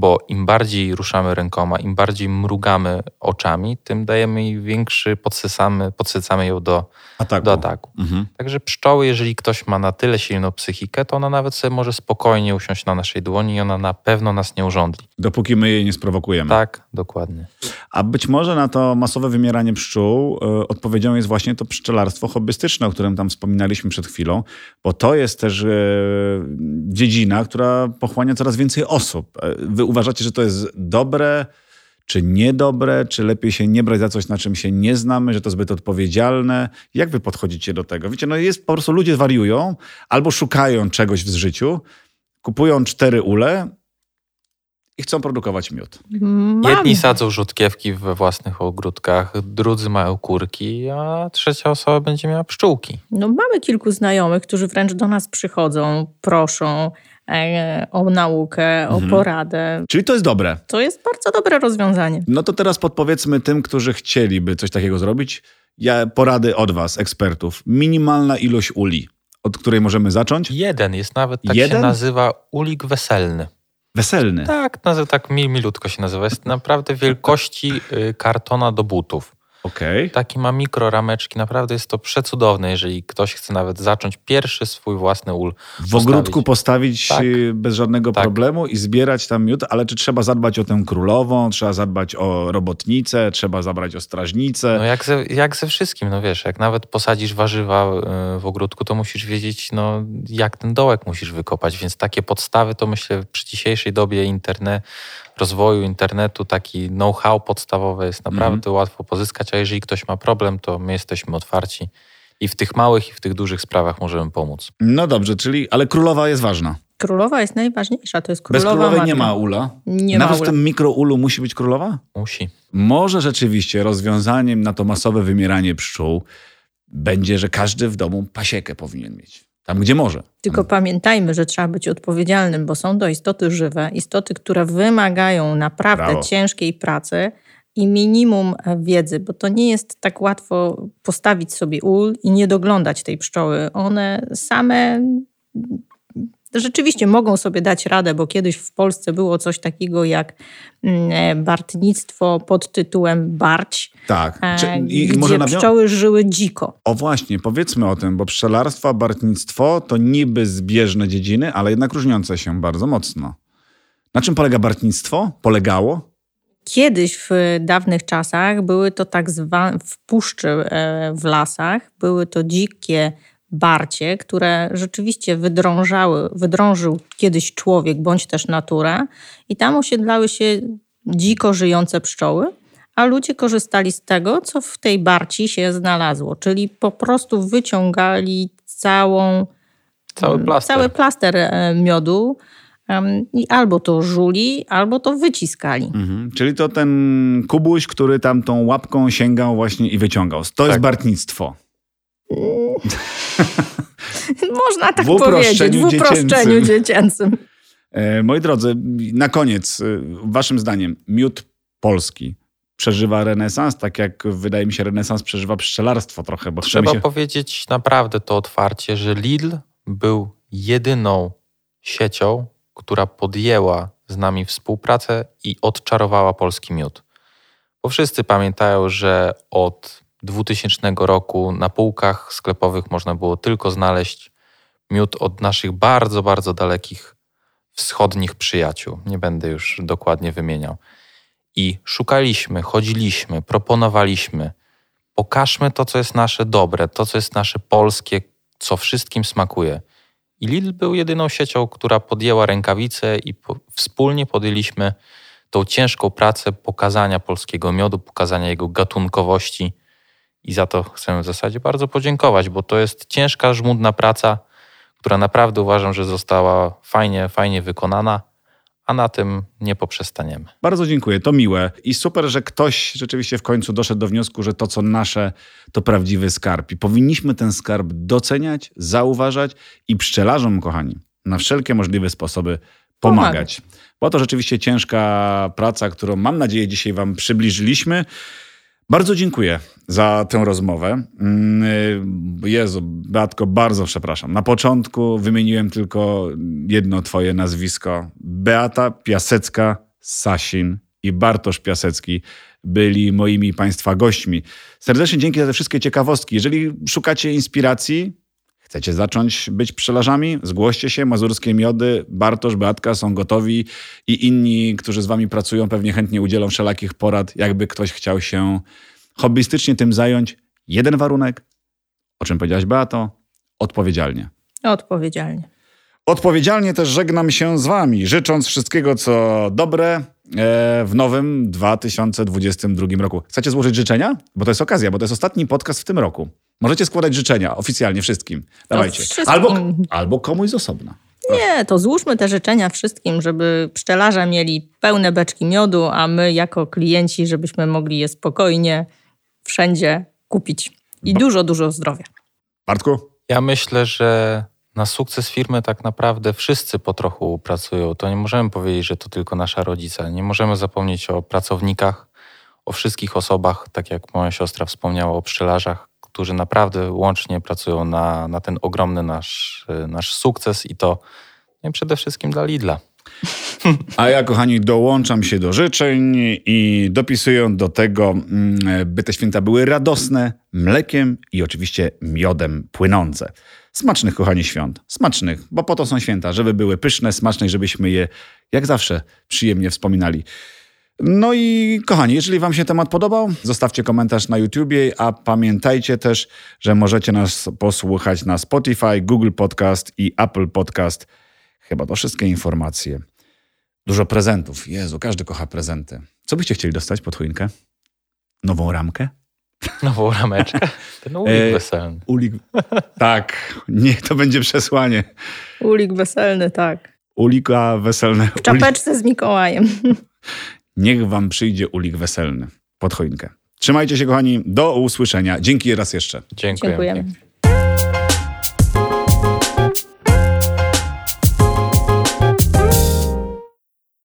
bo im bardziej ruszamy rękoma, im bardziej mrugamy oczami, tym dajemy jej większy, podsycamy, podsycamy ją do, Ataku. do ataku. Mhm. Także pszczoły, jeżeli ktoś ma na tyle silną psychikę, to ona nawet sobie może spokojnie usiąść na naszej dłoni i ona na pewno nas nie urządli. Dopóki my jej nie sprowokujemy. Tak, dokładnie. A być może na to masowe wymieranie pszczół y, odpowiedzią jest właśnie to pszczelarstwo hobbystyczne, o którym tam wspominaliśmy przed chwilą, bo to jest też y, dziedzina, która pochłania coraz więcej osób. Y, Wy uważacie, że to jest dobre, czy niedobre, czy lepiej się nie brać za coś, na czym się nie znamy, że to zbyt odpowiedzialne? Jak wy podchodzicie do tego? Wiecie, no jest po prostu ludzie wariują albo szukają czegoś w życiu, kupują cztery ule i chcą produkować miód. Mam. Jedni sadzą rzutkiewki we własnych ogródkach, drudzy mają kurki, a trzecia osoba będzie miała pszczółki. No, mamy kilku znajomych, którzy wręcz do nas przychodzą, proszą e, o naukę, o Mhm. poradę. Czyli to jest dobre. To jest bardzo dobre rozwiązanie. No to teraz podpowiedzmy tym, którzy chcieliby coś takiego zrobić, ja, porady od was, ekspertów. Minimalna ilość uli, od której możemy zacząć. Jeden jest nawet, tak Jeden? się nazywa ulik weselny. Weselny. Tak, nazy- tak mil, milutko się nazywa. Jest naprawdę wielkości y, kartona do butów. Okej. Taki ma mikrorameczki, naprawdę jest to przecudowne, jeżeli ktoś chce nawet zacząć pierwszy swój własny ul. W ogródku postawić Tak. y, bez żadnego Tak. problemu i zbierać tam miód, ale czy trzeba zadbać o tę królową, trzeba zadbać o robotnicę, trzeba zabrać o strażnicę. No jak ze, jak ze wszystkim, no wiesz, jak nawet posadzisz warzywa y, w ogródku, to musisz wiedzieć, no jak ten dołek musisz wykopać, więc takie podstawy to myślę przy dzisiejszej dobie internet, rozwoju internetu, taki know-how podstawowy jest naprawdę łatwo pozyskać, a jeżeli ktoś ma problem, to my jesteśmy otwarci i w tych małych i w tych dużych sprawach możemy pomóc. No dobrze, czyli, ale królowa jest ważna. Królowa jest najważniejsza, to jest Bez królowa królowej matka. nie ma ula. Nie Nawet ma w ula. tym mikroulu musi być królowa? Musi. Może rzeczywiście rozwiązaniem na to masowe wymieranie pszczół będzie, że każdy w domu pasiekę powinien mieć. Tam, gdzie może. Tylko pamiętajmy, że trzeba być odpowiedzialnym, bo są to istoty żywe, istoty, które wymagają naprawdę Brawo. ciężkiej pracy i minimum e, wiedzy, bo to nie jest tak łatwo postawić sobie ul i nie doglądać tej pszczoły. One same rzeczywiście mogą sobie dać radę, bo kiedyś w Polsce było coś takiego jak mm, e, bartnictwo pod tytułem barć, Tak. e, Czy, I gdzie może nawią- pszczoły żyły dziko. O właśnie, powiedzmy o tym, bo pszczelarstwo, bartnictwo to niby zbieżne dziedziny, ale jednak różniące się bardzo mocno. Na czym polega bartnictwo? Polegało? Kiedyś w dawnych czasach były to tak zwane w puszczy e, w lasach, były to dzikie barcie, które rzeczywiście wydrążały, wydrążył kiedyś człowiek bądź też natura i tam osiedlały się dziko żyjące pszczoły, a ludzie korzystali z tego, co w tej barci się znalazło, czyli po prostu wyciągali całą Cały plaster. cały plaster e, miodu i albo to żuli, albo to wyciskali. Mhm. Czyli to ten kubuś, który tam tą łapką sięgał właśnie i wyciągał. To jest Tak. bartnictwo. Można tak W powiedzieć, w uproszczeniu dziecięcym. dziecięcym. E, moi drodzy, na koniec, e, waszym zdaniem, miód polski przeżywa renesans, tak jak wydaje mi się renesans przeżywa pszczelarstwo trochę, bo chcemy Trzeba się... powiedzieć naprawdę to otwarcie, że Lidl był jedyną siecią, która podjęła z nami współpracę i odczarowała polski miód. Bo wszyscy pamiętają, że od 2000 roku na półkach sklepowych można było tylko znaleźć miód od naszych bardzo, bardzo dalekich wschodnich przyjaciół. Nie będę już dokładnie wymieniał. I szukaliśmy, chodziliśmy, proponowaliśmy. Pokażmy to, co jest nasze dobre, to, co jest nasze polskie, co wszystkim smakuje. I Lidl był jedyną siecią, która podjęła rękawice i po, wspólnie podjęliśmy tą ciężką pracę pokazania polskiego miodu, pokazania jego gatunkowości. I za to chcę w zasadzie bardzo podziękować, bo to jest ciężka, żmudna praca, która naprawdę uważam, że została fajnie, fajnie wykonana a na tym nie poprzestaniemy. Bardzo dziękuję, to miłe i super, że ktoś rzeczywiście w końcu doszedł do wniosku, że to, co nasze, to prawdziwy skarb. I powinniśmy ten skarb doceniać, zauważać i pszczelarzom, kochani, na wszelkie możliwe sposoby pomagać. pomagać. Bo to rzeczywiście ciężka praca, którą mam nadzieję dzisiaj Wam przybliżyliśmy. Bardzo dziękuję za tę rozmowę. Mm, y, Jezu, Beatko, bardzo przepraszam. Na początku wymieniłem tylko jedno twoje nazwisko. Beata Piasecka-Sasin i Bartosz Piasecki byli moimi państwa gośćmi. Serdecznie dzięki za te wszystkie ciekawostki. Jeżeli szukacie inspiracji, chcecie zacząć być pszczelarzami, zgłoście się. Mazurskie Miody, Bartosz, Beatka są gotowi i inni, którzy z wami pracują, pewnie chętnie udzielą wszelakich porad, jakby ktoś chciał się hobbystycznie tym zająć. Jeden warunek, o czym powiedziałaś Beato, odpowiedzialnie. Odpowiedzialnie. Odpowiedzialnie też żegnam się z Wami, życząc wszystkiego, co dobre e, w nowym 2022 roku. Chcecie złożyć życzenia? Bo to jest okazja, bo to jest ostatni podcast w tym roku. Możecie składać życzenia oficjalnie wszystkim. Dawajcie. Albo, albo komuś z osobna. Nie, to złóżmy te życzenia wszystkim, żeby pszczelarze mieli pełne beczki miodu, a my jako klienci, żebyśmy mogli je spokojnie wszędzie kupić. I dużo, dużo zdrowia. Bartku? Ja myślę, że na sukces firmy tak naprawdę wszyscy po trochu pracują. To nie możemy powiedzieć, że to tylko nasza rodzica. Nie możemy zapomnieć o pracownikach, o wszystkich osobach, tak jak moja siostra wspomniała, o pszczelarzach, którzy naprawdę łącznie pracują na, na ten ogromny nasz, nasz sukces i to nie, przede wszystkim dla Lidla. A ja, kochani, dołączam się do życzeń i dopisuję do tego, mm, by te święta były radosne, mlekiem i oczywiście miodem płynące. Smacznych, kochani, świąt. Smacznych, bo po to są święta, żeby były pyszne, smaczne i żebyśmy je, jak zawsze, przyjemnie wspominali. No i kochani, jeżeli Wam się temat podobał, zostawcie komentarz na YouTubie, a pamiętajcie też, że możecie nas posłuchać na Spotify, Google Podcast i Apple Podcast. Chyba to wszystkie informacje. Dużo prezentów. Jezu, każdy kocha prezenty. Co byście chcieli dostać pod choinkę? Nową ramkę? Nową rameczkę? Ten ulik e, weselny. Ulik. Tak, nie, to będzie przesłanie. Ulik weselny, tak. Ulika weselne. W czapeczce Ulik... z Mikołajem. Niech wam przyjdzie ulik weselny pod choinkę. Trzymajcie się, kochani. Do usłyszenia. Dzięki raz jeszcze. Dziękujemy. Dziękujemy.